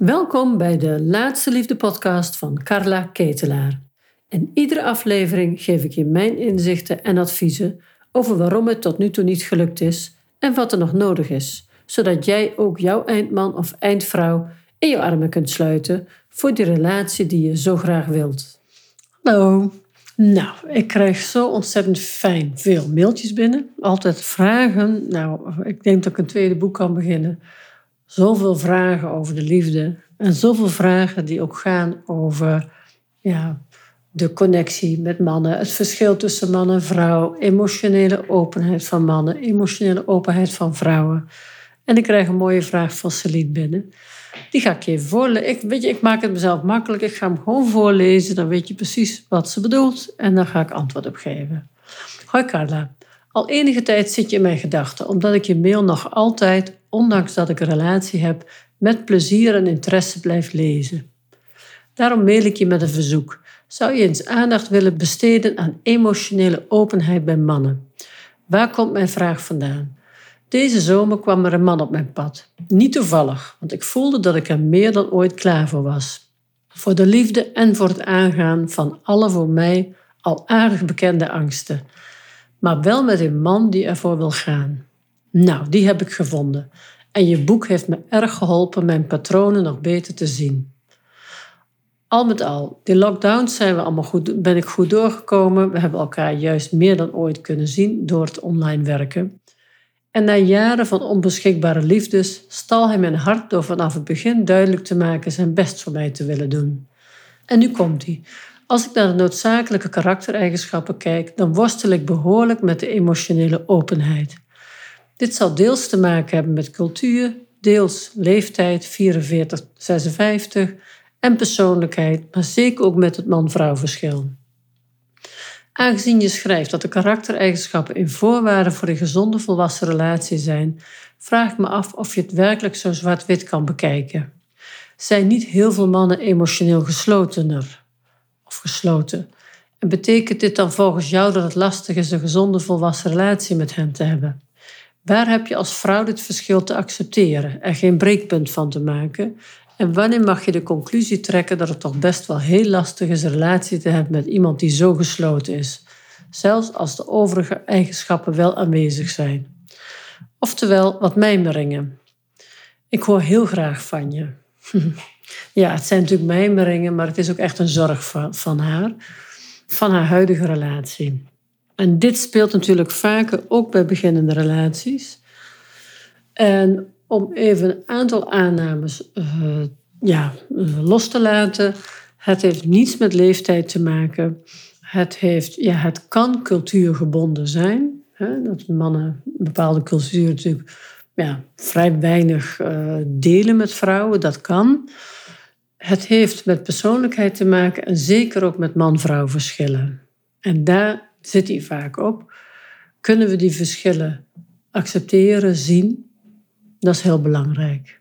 Welkom bij de Laatste Liefde podcast van Carla Ketelaar. In iedere aflevering geef ik je mijn inzichten en adviezen over waarom het tot nu toe niet gelukt is en wat er nog nodig is, zodat jij ook jouw eindman of eindvrouw in je armen kunt sluiten voor die relatie die je zo graag wilt. Hallo. Nou, ik krijg zo ontzettend fijn veel mailtjes binnen. Altijd vragen. Nou, ik denk dat ik een tweede boek kan beginnen. Zoveel vragen over de liefde. En zoveel vragen die ook gaan over ja, de connectie met mannen, het verschil tussen man en vrouw, emotionele openheid van mannen, emotionele openheid van vrouwen. En ik krijg een mooie vraag van Celine binnen. Die ga ik even voorlezen. Ik, weet je, ik maak het mezelf makkelijk. Ik ga hem gewoon voorlezen. Dan weet je precies wat ze bedoelt. En dan ga ik antwoord op geven. Hoi Carla. Al enige tijd zit je in mijn gedachten, omdat ik je mail nog altijd, ondanks dat ik een relatie heb, met plezier en interesse blijf lezen. Daarom mail ik je met een verzoek. Zou je eens aandacht willen besteden aan emotionele openheid bij mannen? Waar komt mijn vraag vandaan? Deze zomer kwam er een man op mijn pad. Niet toevallig, want ik voelde dat ik er meer dan ooit klaar voor was. Voor de liefde en voor het aangaan van alle voor mij al aardig bekende angsten. Maar wel met een man die ervoor wil gaan. Nou, die heb ik gevonden. En je boek heeft me erg geholpen mijn patronen nog beter te zien. Al met al, die lockdowns zijn we allemaal goed, ben ik goed doorgekomen. We hebben elkaar juist meer dan ooit kunnen zien door het online werken. En na jaren van onbeschikbare liefdes stal hij mijn hart door vanaf het begin duidelijk te maken zijn best voor mij te willen doen. En nu komt hij. Als ik naar de noodzakelijke karaktereigenschappen kijk, dan worstel ik behoorlijk met de emotionele openheid. Dit zal deels te maken hebben met cultuur, deels leeftijd 44, 56 en persoonlijkheid, maar zeker ook met het man-vrouw verschil. Aangezien je schrijft dat de karaktereigenschappen in voorwaarden voor een gezonde volwassen relatie zijn, vraag ik me af of je het werkelijk zo zwart-wit kan bekijken. Zijn niet heel veel mannen emotioneel geslotener of gesloten? En betekent dit dan volgens jou dat het lastig is een gezonde volwassen relatie met hen te hebben? Waar heb je als vrouw dit verschil te accepteren, er geen breekpunt van te maken en wanneer mag je de conclusie trekken dat het toch best wel heel lastig is een relatie te hebben met iemand die zo gesloten is, zelfs als de overige eigenschappen wel aanwezig zijn? Oftewel, wat mijmeringen. Ik hoor heel graag van je. ja, het zijn natuurlijk mijmeringen, maar het is ook echt een zorg van haar, van haar huidige relatie. En dit speelt natuurlijk vaker ook bij beginnende relaties. En om even een aantal aannames uh, ja, uh, los te laten. Het heeft niets met leeftijd te maken. Het, heeft, ja, het kan cultuurgebonden zijn. Hè? Dat mannen een bepaalde cultuur natuurlijk ja, vrij weinig uh, delen met vrouwen. Dat kan. Het heeft met persoonlijkheid te maken en zeker ook met man-vrouw verschillen. En daar zit hij vaak op. Kunnen we die verschillen accepteren, zien? Dat is heel belangrijk.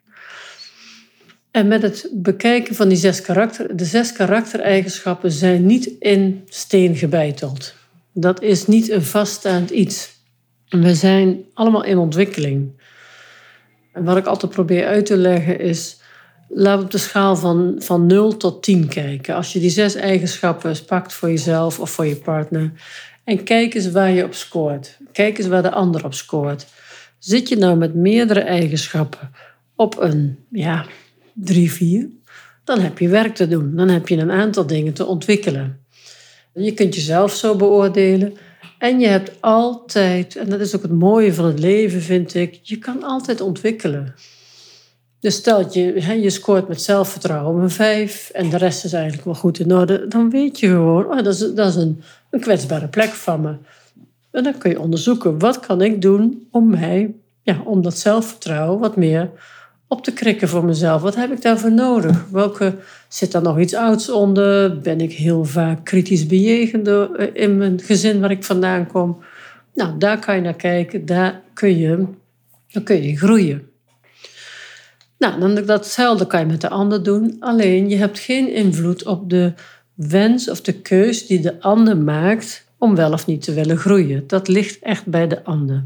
En met het bekijken van die zes karakter, de zes karaktereigenschappen zijn niet in steen gebeiteld. Dat is niet een vaststaand iets. We zijn allemaal in ontwikkeling. En wat ik altijd probeer uit te leggen is, laten we op de schaal van, van 0 tot 10 kijken. Als je die zes eigenschappen pakt voor jezelf of voor je partner, en kijk eens waar je op scoort. Kijk eens waar de ander op scoort. Zit je nou met meerdere eigenschappen op een ja, 3, 4, dan heb je werk te doen. Dan heb je een aantal dingen te ontwikkelen. Je kunt jezelf zo beoordelen. En je hebt altijd, en dat is ook het mooie van het leven, vind ik, je kan altijd ontwikkelen. Dus stel je, je scoort met zelfvertrouwen een 5 en de rest is eigenlijk wel goed in orde, dan weet je gewoon, oh, dat is, dat is een, een kwetsbare plek van me. En dan kun je onderzoeken, wat kan ik doen om mij, ja, om dat zelfvertrouwen wat meer op te krikken voor mezelf. Wat heb ik daarvoor nodig? Welke, zit daar nog iets ouds onder? Ben ik heel vaak kritisch bejegend in mijn gezin waar ik vandaan kom? Nou, daar kan je naar kijken, daar kun je, dan kun je groeien. Nou, dan datzelfde kan je met de ander doen, alleen je hebt geen invloed op de wens of de keus die de ander maakt om wel of niet te willen groeien. Dat ligt echt bij de ander.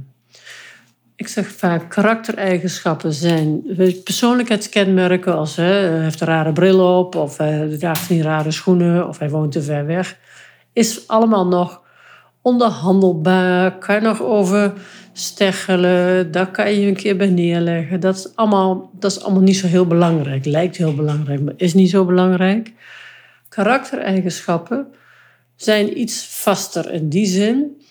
Ik zeg vaak, karaktereigenschappen zijn persoonlijkheidskenmerken als hij heeft een rare bril op, of hij draagt niet rare schoenen, of hij woont te ver weg. Is allemaal nog onderhandelbaar, kan je nog over steggelen, daar kan je een keer bij neerleggen. Dat is, allemaal, dat is allemaal niet zo heel belangrijk. Lijkt heel belangrijk, maar is niet zo belangrijk. Karaktereigenschappen zijn iets vaster in die zin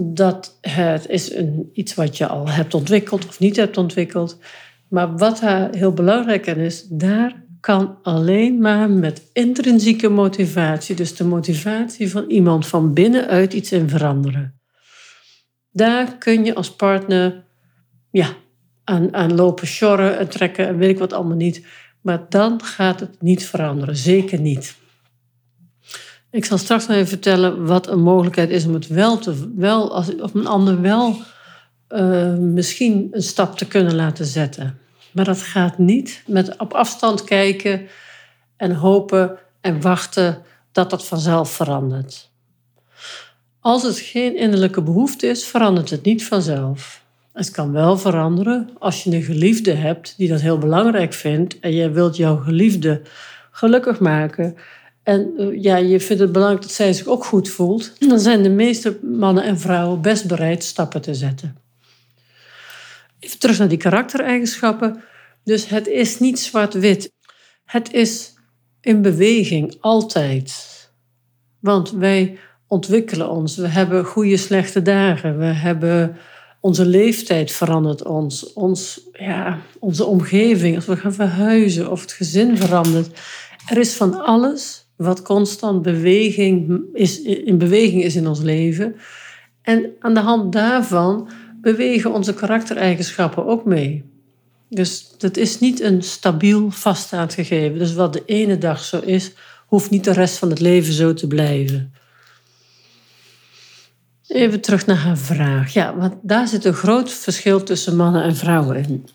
dat het is een, iets wat je al hebt ontwikkeld of niet hebt ontwikkeld. Maar wat daar heel belangrijk aan is, daar kan alleen maar met intrinsieke motivatie, dus de motivatie van iemand van binnenuit iets in veranderen. Daar kun je als partner ja, aan, aan lopen sjorren en trekken en weet ik wat allemaal niet. Maar dan gaat het niet veranderen, zeker niet. Ik zal straks nog even vertellen wat een mogelijkheid is om het wel te, wel, als, of een ander wel uh, misschien een stap te kunnen laten zetten. Maar dat gaat niet met op afstand kijken en hopen en wachten dat dat vanzelf verandert. Als het geen innerlijke behoefte is, verandert het niet vanzelf. Het kan wel veranderen als je een geliefde hebt die dat heel belangrijk vindt en je wilt jouw geliefde gelukkig maken. En eh, ja, je vindt het belangrijk dat zij zich ook goed voelt. Dan zijn de meeste mannen en vrouwen best bereid stappen te zetten. Even terug naar die karaktereigenschappen. Dus het is niet zwart-wit. Het is in beweging, altijd. Want wij ontwikkelen ons. We hebben goede, slechte dagen. We hebben onze leeftijd verandert ons. ons ja, onze omgeving, als we gaan verhuizen of het gezin verandert. Er is van alles wat constant beweging is, in beweging is in ons leven. En aan de hand daarvan bewegen onze karaktereigenschappen ook mee. Dus dat is niet een stabiel vaststaand gegeven. Dus wat de ene dag zo is, hoeft niet de rest van het leven zo te blijven. Even terug naar haar vraag. Ja, want daar zit een groot verschil tussen mannen en vrouwen in.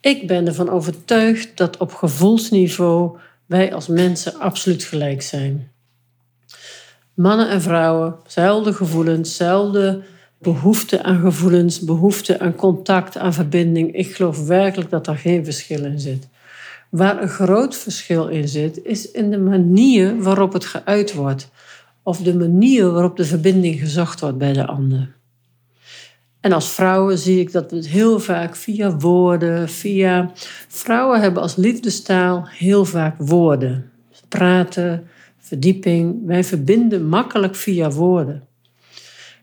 Ik ben ervan overtuigd dat op gevoelsniveau wij als mensen absoluut gelijk zijn. Mannen en vrouwen, zelfde gevoelens, zelfde behoefte aan gevoelens, behoefte aan contact, aan verbinding. Ik geloof werkelijk dat daar geen verschil in zit. Waar een groot verschil in zit, is in de manier waarop het geuit wordt. Of de manier waarop de verbinding gezocht wordt bij de ander. En als vrouwen zie ik dat we het heel vaak via woorden, via. Vrouwen hebben als liefdestaal heel vaak woorden. Praten, verdieping. Wij verbinden makkelijk via woorden.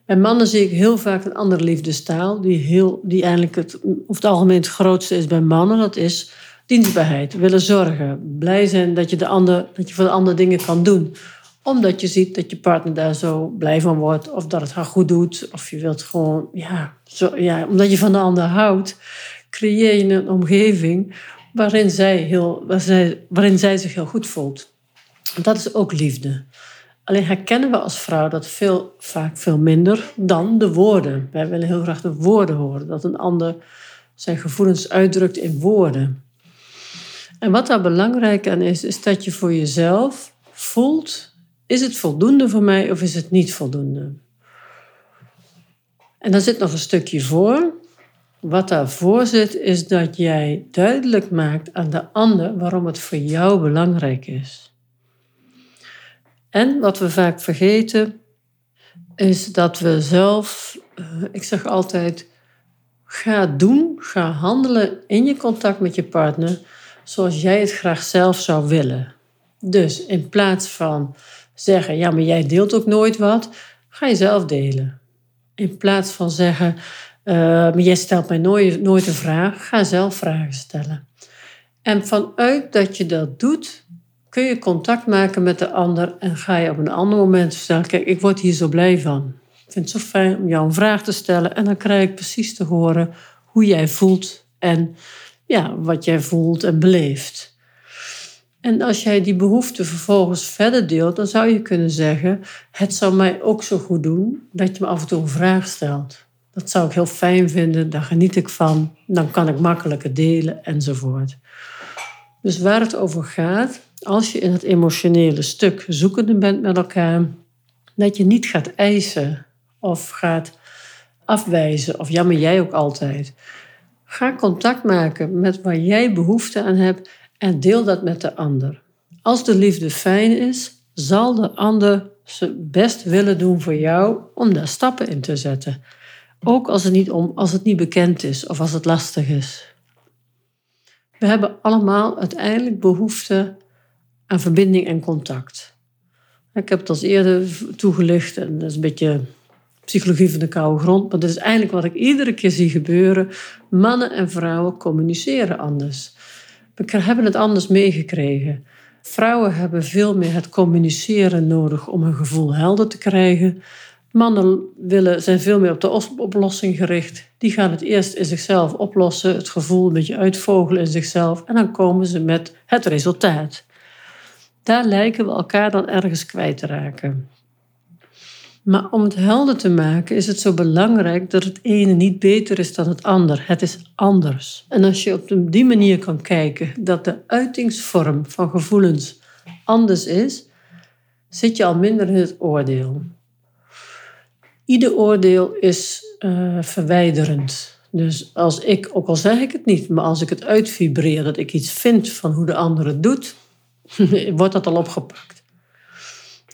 Bij mannen zie ik heel vaak een andere liefdestaal, die, heel, die eigenlijk het, over het algemeen het grootste is bij mannen. Dat is dienstbaarheid, willen zorgen, blij zijn dat je, de ander, dat je voor de ander dingen kan doen. Omdat je ziet dat je partner daar zo blij van wordt, of dat het haar goed doet, of je wilt gewoon, ja, zo, ja omdat je van de ander houdt, creëer je een omgeving waarin zij, heel, waarin zij zich heel goed voelt. Dat is ook liefde. Alleen herkennen we als vrouw dat veel, vaak veel minder dan de woorden. Wij willen heel graag de woorden horen, dat een ander zijn gevoelens uitdrukt in woorden. En wat daar belangrijk aan is, is dat je voor jezelf voelt: is het voldoende voor mij of is het niet voldoende? En dan zit nog een stukje voor. Wat daarvoor zit, is dat jij duidelijk maakt aan de ander waarom het voor jou belangrijk is. En wat we vaak vergeten, is dat we zelf, eh, ik zeg altijd, ga doen, ga handelen in je contact met je partner zoals jij het graag zelf zou willen. Dus in plaats van zeggen, ja, maar jij deelt ook nooit wat, ga je zelf delen. In plaats van zeggen, uh, maar jij stelt mij nooit, nooit een vraag, ga zelf vragen stellen. En vanuit dat je dat doet, kun je contact maken met de ander en ga je op een ander moment vertellen: Kijk, ik word hier zo blij van. Ik vind het zo fijn om jou een vraag te stellen en dan krijg ik precies te horen hoe jij voelt en ja, wat jij voelt en beleeft. En als jij die behoefte vervolgens verder deelt, dan zou je kunnen zeggen: Het zou mij ook zo goed doen dat je me af en toe een vraag stelt. Dat zou ik heel fijn vinden, daar geniet ik van, dan kan ik makkelijker delen enzovoort. Dus waar het over gaat, als je in het emotionele stuk zoekende bent met elkaar, dat je niet gaat eisen of gaat afwijzen, of jammer jij ook altijd. Ga contact maken met waar jij behoefte aan hebt en deel dat met de ander. Als de liefde fijn is, zal de ander zijn best willen doen voor jou om daar stappen in te zetten. Ook als het niet, om, als het niet bekend is of als het lastig is. We hebben allemaal uiteindelijk behoefte aan verbinding en contact. Ik heb het als eerder toegelicht en dat is een beetje psychologie van de koude grond, maar dat is eigenlijk wat ik iedere keer zie gebeuren. Mannen en vrouwen communiceren anders. We hebben het anders meegekregen. Vrouwen hebben veel meer het communiceren nodig om hun gevoel helder te krijgen. Mannen willen, zijn veel meer op de oplossing gericht. Die gaan het eerst in zichzelf oplossen, het gevoel een beetje uitvogelen in zichzelf en dan komen ze met het resultaat. Daar lijken we elkaar dan ergens kwijt te raken. Maar om het helder te maken is het zo belangrijk dat het ene niet beter is dan het ander. Het is anders. En als je op die manier kan kijken dat de uitingsvorm van gevoelens anders is, zit je al minder in het oordeel. Ieder oordeel is uh, verwijderend. Dus als ik, ook al zeg ik het niet, maar als ik het uitvibreer dat ik iets vind van hoe de ander het doet, wordt dat al opgepakt.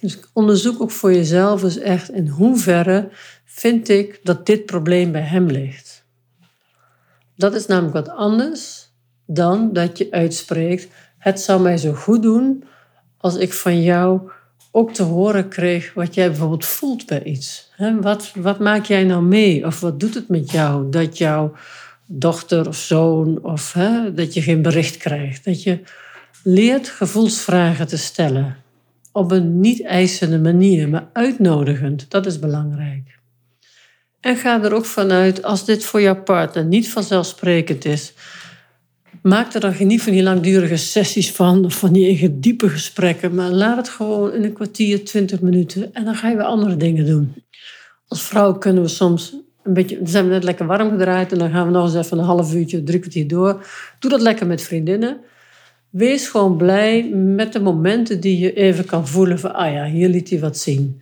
Dus onderzoek ook voor jezelf eens echt in hoeverre vind ik dat dit probleem bij hem ligt. Dat is namelijk wat anders dan dat je uitspreekt: Het zou mij zo goed doen als ik van jou ook te horen kreeg wat jij bijvoorbeeld voelt bij iets. Wat, wat maak jij nou mee? Of wat doet het met jou dat jouw dochter of zoon of dat je geen bericht krijgt? Dat je leert gevoelsvragen te stellen. Op een niet eisende manier, maar uitnodigend. Dat is belangrijk. En ga er ook vanuit, als dit voor jouw partner niet vanzelfsprekend is, maak er dan niet van die langdurige sessies van, of van die diepe gesprekken, maar laat het gewoon in een kwartier, twintig minuten en dan ga je weer andere dingen doen. Als vrouw kunnen we soms een beetje, dan zijn we net lekker warm gedraaid en dan gaan we nog eens even een half uurtje, drie kwartier door. Doe dat lekker met vriendinnen. Wees gewoon blij met de momenten die je even kan voelen van, ah ja, hier liet hij wat zien.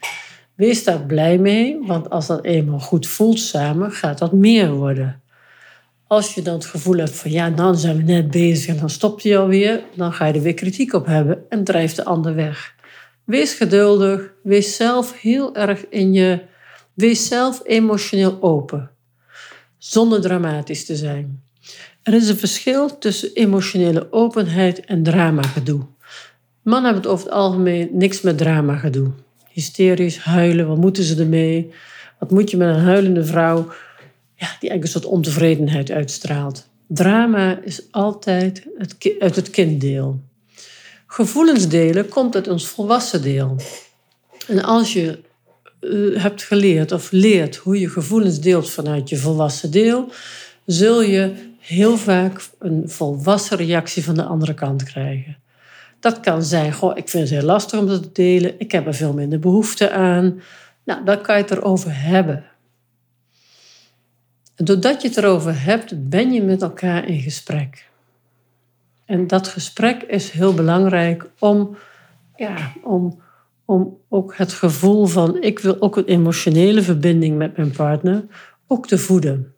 Wees daar blij mee, want als dat eenmaal goed voelt samen, gaat dat meer worden. Als je dan het gevoel hebt van, ja, dan zijn we net bezig en dan stopt hij alweer, dan ga je er weer kritiek op hebben en drijft de ander weg. Wees geduldig, wees zelf heel erg in je, wees zelf emotioneel open, zonder dramatisch te zijn. Er is een verschil tussen emotionele openheid en dramagedoe. Mannen hebben het over het algemeen niks met dramagedoe. Hysterisch, huilen, wat moeten ze ermee? Wat moet je met een huilende vrouw ja, die eigenlijk een soort ontevredenheid uitstraalt? Drama is altijd het, uit het kinddeel. Gevoelens delen komt uit ons volwassen deel. En als je uh, hebt geleerd of leert hoe je gevoelens deelt vanuit je volwassen deel, zul je heel vaak een volwassen reactie van de andere kant krijgen. Dat kan zijn, goh, ik vind het heel lastig om dat te delen, ik heb er veel minder behoefte aan. Nou, dan kan je het erover hebben. En doordat je het erover hebt, ben je met elkaar in gesprek. En dat gesprek is heel belangrijk om, ja, om, om ook het gevoel van ik wil ook een emotionele verbinding met mijn partner ook te voeden.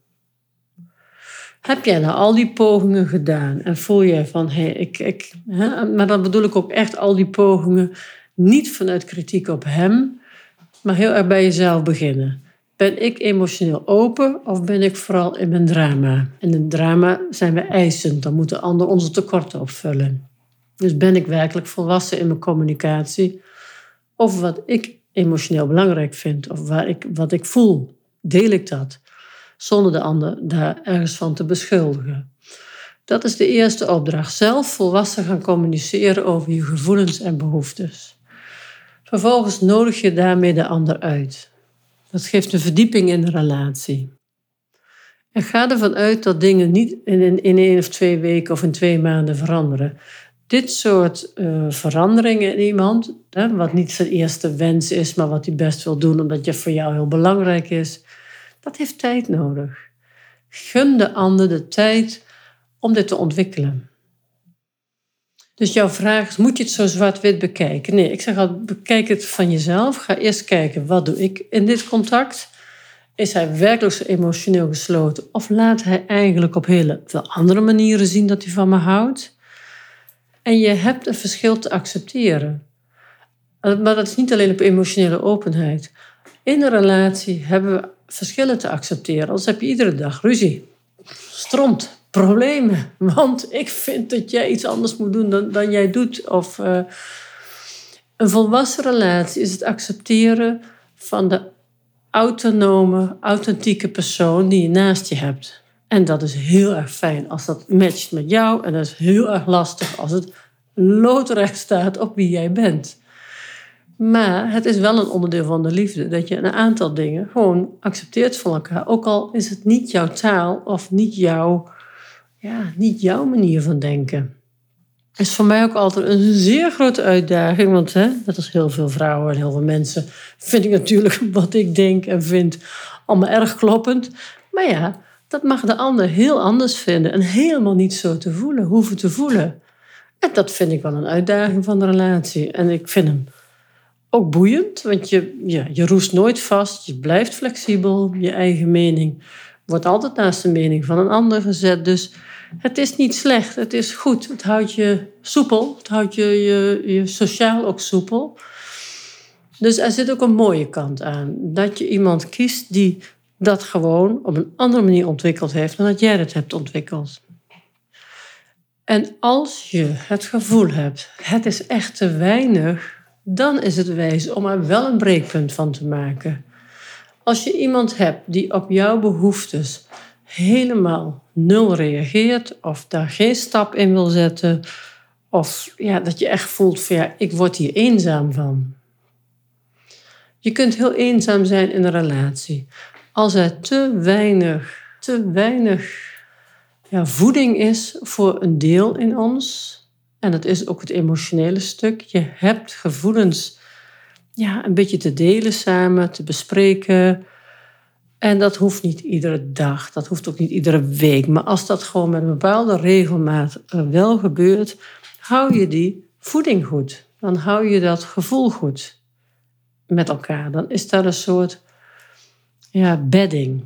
Heb jij nou al die pogingen gedaan en voel je van, hé, hey, ik, ik, hè? maar dan bedoel ik ook echt al die pogingen, niet vanuit kritiek op hem, maar heel erg bij jezelf beginnen. Ben ik emotioneel open of ben ik vooral in mijn drama? In een drama zijn we eisend, dan moeten anderen onze tekorten opvullen. Dus ben ik werkelijk volwassen in mijn communicatie over wat ik emotioneel belangrijk vind of waar ik, wat ik voel? Deel ik dat? Zonder de ander daar ergens van te beschuldigen. Dat is de eerste opdracht. Zelf volwassen gaan communiceren over je gevoelens en behoeftes. Vervolgens nodig je daarmee de ander uit. Dat geeft een verdieping in de relatie. En ga ervan uit dat dingen niet in, in één of twee weken of in twee maanden veranderen. Dit soort uh, veranderingen in iemand, hè, wat niet zijn eerste wens is, maar wat hij best wil doen omdat je voor jou heel belangrijk is, dat heeft tijd nodig. Gun de ander de tijd om dit te ontwikkelen. Dus jouw vraag is, moet je het zo zwart-wit bekijken? Nee, ik zeg al, bekijk het van jezelf. Ga eerst kijken, wat doe ik in dit contact? Is hij werkelijk zo emotioneel gesloten? Of laat hij eigenlijk op hele veel andere manieren zien dat hij van me houdt? En je hebt een verschil te accepteren. Maar dat is niet alleen op emotionele openheid. In een relatie hebben we verschillen te accepteren. Anders heb je iedere dag ruzie, stront, problemen. Want ik vind dat jij iets anders moet doen dan, dan jij doet. Of uh, een volwassen relatie is het accepteren van de autonome, authentieke persoon die je naast je hebt. En dat is heel erg fijn als dat matcht met jou. En dat is heel erg lastig als het loodrecht staat op wie jij bent. Maar het is wel een onderdeel van de liefde dat je een aantal dingen gewoon accepteert van elkaar. Ook al is het niet jouw taal of niet jouw, ja, niet jouw manier van denken. Is voor mij ook altijd een zeer grote uitdaging. Want hè, net als heel veel vrouwen en heel veel mensen vind ik natuurlijk wat ik denk en vind allemaal erg kloppend. Maar ja, dat mag de ander heel anders vinden en helemaal niet zo te voelen, hoeven te voelen. En dat vind ik wel een uitdaging van de relatie. En ik vind hem ook boeiend, want je, ja, je roest nooit vast, je blijft flexibel, je eigen mening wordt altijd naast de mening van een ander gezet. Dus het is niet slecht, het is goed. Het houdt je soepel, het houdt je, je, je sociaal ook soepel. Dus er zit ook een mooie kant aan. Dat je iemand kiest die dat gewoon op een andere manier ontwikkeld heeft dan dat jij dat hebt ontwikkeld. En als je het gevoel hebt, het is echt te weinig, dan is het wijs om er wel een breekpunt van te maken. Als je iemand hebt die op jouw behoeftes helemaal nul reageert of daar geen stap in wil zetten, of ja, dat je echt voelt van ja, ik word hier eenzaam van. Je kunt heel eenzaam zijn in een relatie als er te weinig, te weinig ja, voeding is voor een deel in ons. En dat is ook het emotionele stuk. Je hebt gevoelens ja, een beetje te delen samen, te bespreken. En dat hoeft niet iedere dag, dat hoeft ook niet iedere week. Maar als dat gewoon met een bepaalde regelmaat eh, wel gebeurt, hou je die voeding goed. Dan hou je dat gevoel goed met elkaar. Dan is dat een soort ja, bedding.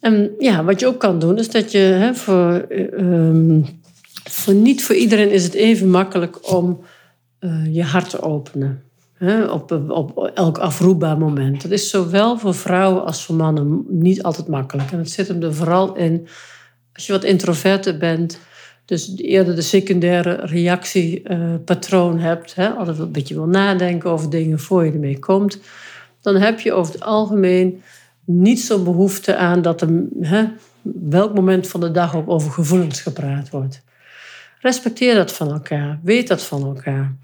En ja, wat je ook kan doen, is dat je hè, voor, ehm, voor niet voor iedereen is het even makkelijk om uh, je hart te openen. Hè, op, op elk afroepbaar moment. Dat is zowel voor vrouwen als voor mannen niet altijd makkelijk. En het zit hem er vooral in, als je wat introverter bent, dus eerder de secundaire reactiepatroon uh, hebt, hè, altijd een beetje wil nadenken over dingen voor je ermee komt, dan heb je over het algemeen niet zo'n behoefte aan dat er hè, welk moment van de dag ook over gevoelens gepraat wordt. Respecteer dat van elkaar, weet dat van elkaar.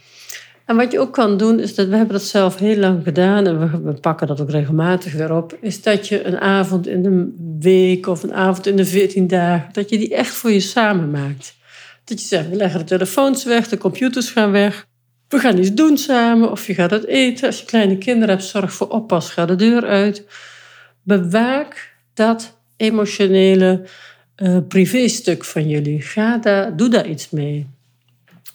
En wat je ook kan doen, is dat we hebben dat zelf heel lang gedaan en we, we pakken dat ook regelmatig weer op, is dat je een avond in de week of een avond in de veertien dagen, dat je die echt voor je samen maakt. Dat je zegt, we leggen de telefoons weg, de computers gaan weg. We gaan iets doen samen of je gaat het eten. Als je kleine kinderen hebt, zorg voor oppas, ga de deur uit. Bewaak dat emotionele uh, privéstuk van jullie. Ga daar, doe daar iets mee.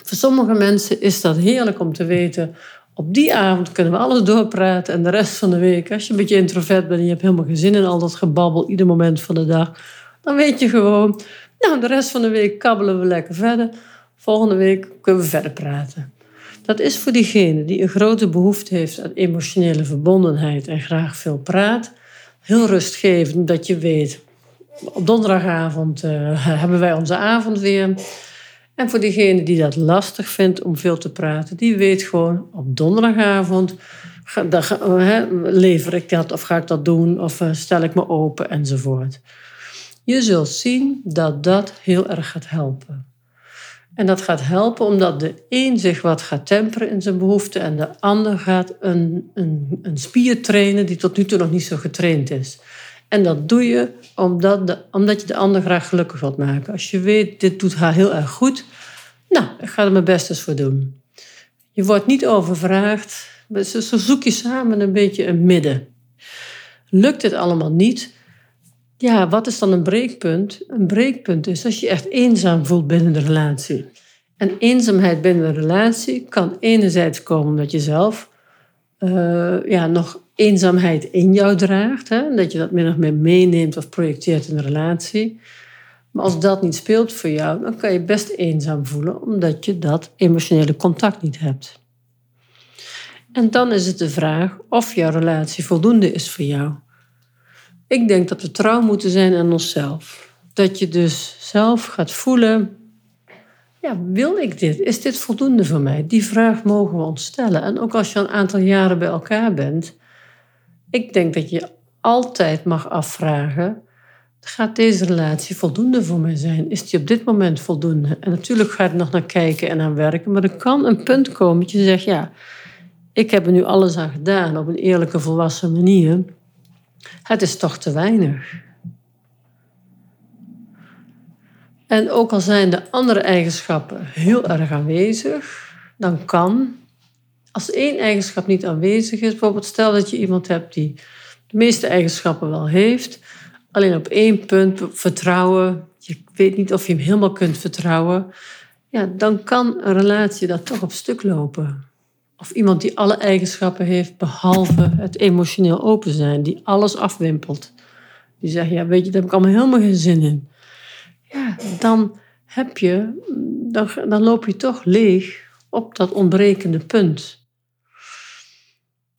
Voor sommige mensen is dat heerlijk om te weten. Op die avond kunnen we alles doorpraten en de rest van de week, als je een beetje introvert bent en je hebt helemaal geen zin in al dat gebabbel ieder moment van de dag, dan weet je gewoon, nou, de rest van de week kabbelen we lekker verder. Volgende week kunnen we verder praten. Dat is voor diegene die een grote behoefte heeft aan emotionele verbondenheid en graag veel praat, heel rustgevend dat je weet, op donderdagavond uh, hebben wij onze avond weer. En voor diegene die dat lastig vindt om veel te praten, die weet gewoon op donderdagavond lever ik dat of ga ik dat doen of eh, stel ik me open enzovoort. Je zult zien dat dat heel erg gaat helpen. En dat gaat helpen omdat de een zich wat gaat temperen in zijn behoeften en de ander gaat een, een, een spier trainen die tot nu toe nog niet zo getraind is. En dat doe je omdat, de, omdat je de ander graag gelukkig wilt maken. Als je weet, dit doet haar heel erg goed, nou, ik ga er mijn best eens voor doen. Je wordt niet overvraagd, zo zoek je samen een beetje een midden. Lukt dit allemaal niet? Ja, wat is dan een breekpunt? Een breekpunt is als je echt eenzaam voelt binnen de relatie. En eenzaamheid binnen de relatie kan enerzijds komen omdat je zelf uh, ja, nog eenzaamheid in jou draagt. Hè? Dat je dat min of meer meeneemt of projecteert in een relatie. Maar als dat niet speelt voor jou, dan kan je best eenzaam voelen, omdat je dat emotionele contact niet hebt. En dan is het de vraag of jouw relatie voldoende is voor jou. Ik denk dat we trouw moeten zijn aan onszelf. Dat je dus zelf gaat voelen, ja, wil ik dit? Is dit voldoende voor mij? Die vraag mogen we ons stellen. En ook als je een aantal jaren bij elkaar bent, ik denk dat je altijd mag afvragen, gaat deze relatie voldoende voor mij zijn? Is die op dit moment voldoende? En natuurlijk ga je nog naar kijken en aan werken, maar er kan een punt komen dat je zegt, ja, ik heb er nu alles aan gedaan op een eerlijke, volwassen manier. Het is toch te weinig. En ook al zijn de andere eigenschappen heel erg aanwezig, dan kan, als één eigenschap niet aanwezig is, bijvoorbeeld stel dat je iemand hebt die de meeste eigenschappen wel heeft, alleen op één punt vertrouwen, je weet niet of je hem helemaal kunt vertrouwen, ja, dan kan een relatie dat toch op stuk lopen. Of iemand die alle eigenschappen heeft behalve het emotioneel open zijn, die alles afwimpelt. Die zegt, ja weet je, daar heb ik allemaal helemaal geen zin in. Ja, dan heb je, dan, dan loop je toch leeg op dat ontbrekende punt.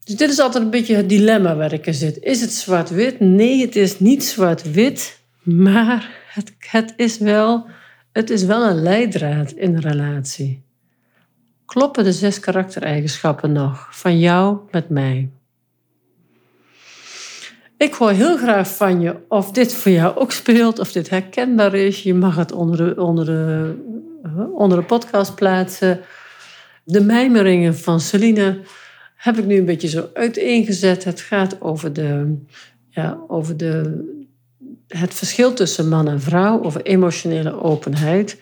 Dus dit is altijd een beetje het dilemma waar ik in zit. Is het zwart-wit? Nee, het is niet zwart-wit, maar het, het, is wel, het is wel een leidraad in een relatie. Kloppen de zes karaktereigenschappen nog van jou met mij? Ik hoor heel graag van je of dit voor jou ook speelt, of dit herkenbaar is. Je mag het onder de, onder de, onder de podcast plaatsen. De mijmeringen van Celine heb ik nu een beetje zo uiteengezet. Het gaat over, de, ja, over de, het verschil tussen man en vrouw, over emotionele openheid.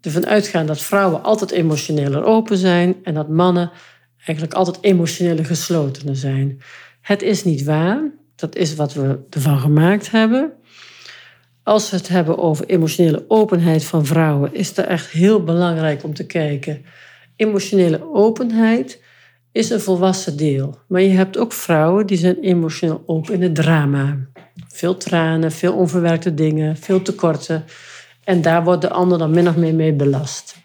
Ervan uitgaan dat vrouwen altijd emotioneler open zijn en dat mannen eigenlijk altijd emotionele geslotener zijn. Het is niet waar. Dat is wat we ervan gemaakt hebben. Als we het hebben over emotionele openheid van vrouwen, is het echt heel belangrijk om te kijken. Emotionele openheid is een volwassen deel. Maar je hebt ook vrouwen die zijn emotioneel open in het drama. Veel tranen, veel onverwerkte dingen, veel tekorten. En daar wordt de ander dan min of meer mee belast.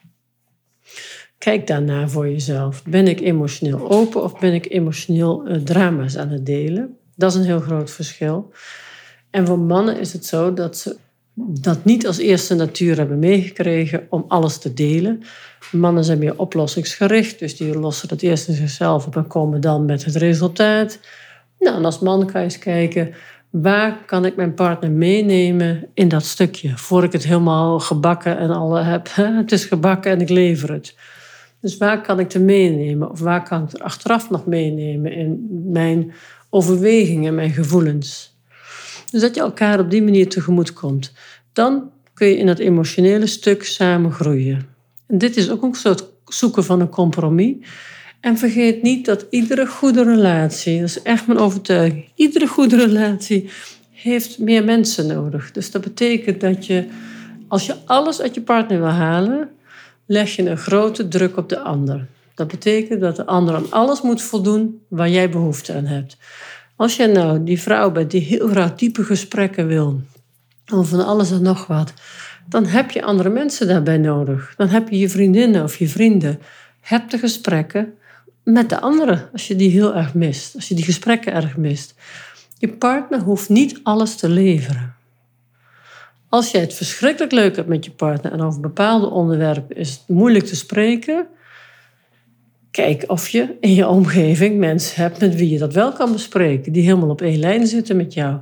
Kijk daarna voor jezelf. Ben ik emotioneel open of ben ik emotioneel uh, drama's aan het delen? Dat is een heel groot verschil. En voor mannen is het zo dat ze dat niet als eerste natuur hebben meegekregen om alles te delen. Mannen zijn meer oplossingsgericht, dus die lossen het eerst in zichzelf op en komen dan met het resultaat. Nou, en als man kan je eens kijken, waar kan ik mijn partner meenemen in dat stukje, voor ik het helemaal gebakken en al heb. Het is gebakken en ik lever het. Dus waar kan ik er meenemen? Of waar kan ik er achteraf nog meenemen in mijn overwegingen, mijn gevoelens? Dus dat je elkaar op die manier tegemoet komt. Dan kun je in dat emotionele stuk samen groeien. En dit is ook een soort zoeken van een compromis. En vergeet niet dat iedere goede relatie, dat is echt mijn overtuiging, iedere goede relatie heeft meer mensen nodig. Dus dat betekent dat je, als je alles uit je partner wil halen, leg je een grote druk op de ander. Dat betekent dat de ander aan alles moet voldoen waar jij behoefte aan hebt. Als jij nou die vrouw bent die heel graag diepe gesprekken wil, of van alles en nog wat, dan heb je andere mensen daarbij nodig. Dan heb je je vriendinnen of je vrienden. Heb de gesprekken met de anderen als je die heel erg mist, als je die gesprekken erg mist. Je partner hoeft niet alles te leveren. Als jij het verschrikkelijk leuk hebt met je partner en over bepaalde onderwerpen is het moeilijk te spreken, kijk of je in je omgeving mensen hebt met wie je dat wel kan bespreken, die helemaal op één lijn zitten met jou.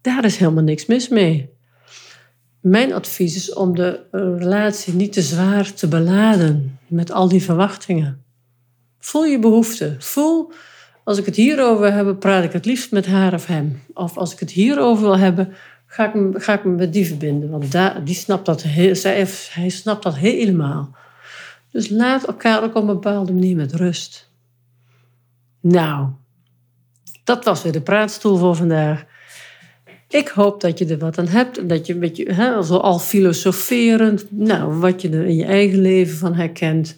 Daar is helemaal niks mis mee. Mijn advies is om de relatie niet te zwaar te beladen met al die verwachtingen. Voel je behoefte. Voel, als ik het hierover heb, praat ik het liefst met haar of hem. Of als ik het hierover wil hebben, ga ik me, ga ik me met die verbinden. Want daar, die snapt dat heel, zij, hij snapt dat helemaal. Dus laat elkaar ook op een bepaalde manier met rust. Nou, dat was weer de praatstoel voor vandaag. Ik hoop dat je er wat aan hebt en dat je een beetje, hè, zo al filosoferend, nou, wat je er in je eigen leven van herkent.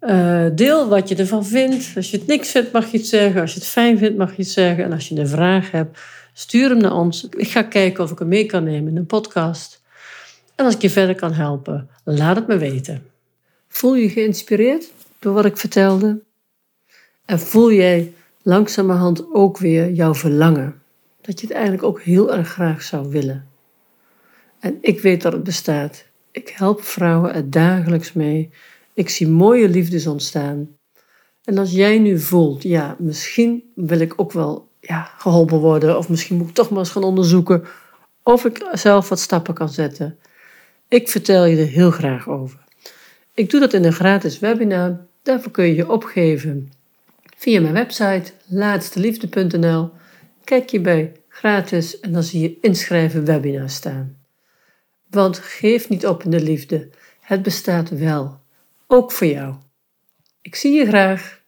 Uh, deel wat je ervan vindt. Als je het niks vindt, mag je het zeggen. Als je het fijn vindt, mag je het zeggen. En als je een vraag hebt, stuur hem naar ons. Ik ga kijken of ik hem mee kan nemen in een podcast. En als ik je verder kan helpen, laat het me weten. Voel je geïnspireerd door wat ik vertelde? En voel jij langzamerhand ook weer jouw verlangen? Dat je het eigenlijk ook heel erg graag zou willen. En ik weet dat het bestaat. Ik help vrouwen er dagelijks mee. Ik zie mooie liefdes ontstaan. En als jij nu voelt, ja, misschien wil ik ook wel ja, geholpen worden, of misschien moet ik toch maar eens gaan onderzoeken of ik zelf wat stappen kan zetten. Ik vertel je er heel graag over. Ik doe dat in een gratis webinar. Daarvoor kun je je opgeven via mijn website laatsteliefde.nl. Kijk je bij gratis en dan zie je inschrijven webinar staan. Want geef niet op in de liefde. Het bestaat wel. Ook voor jou. Ik zie je graag.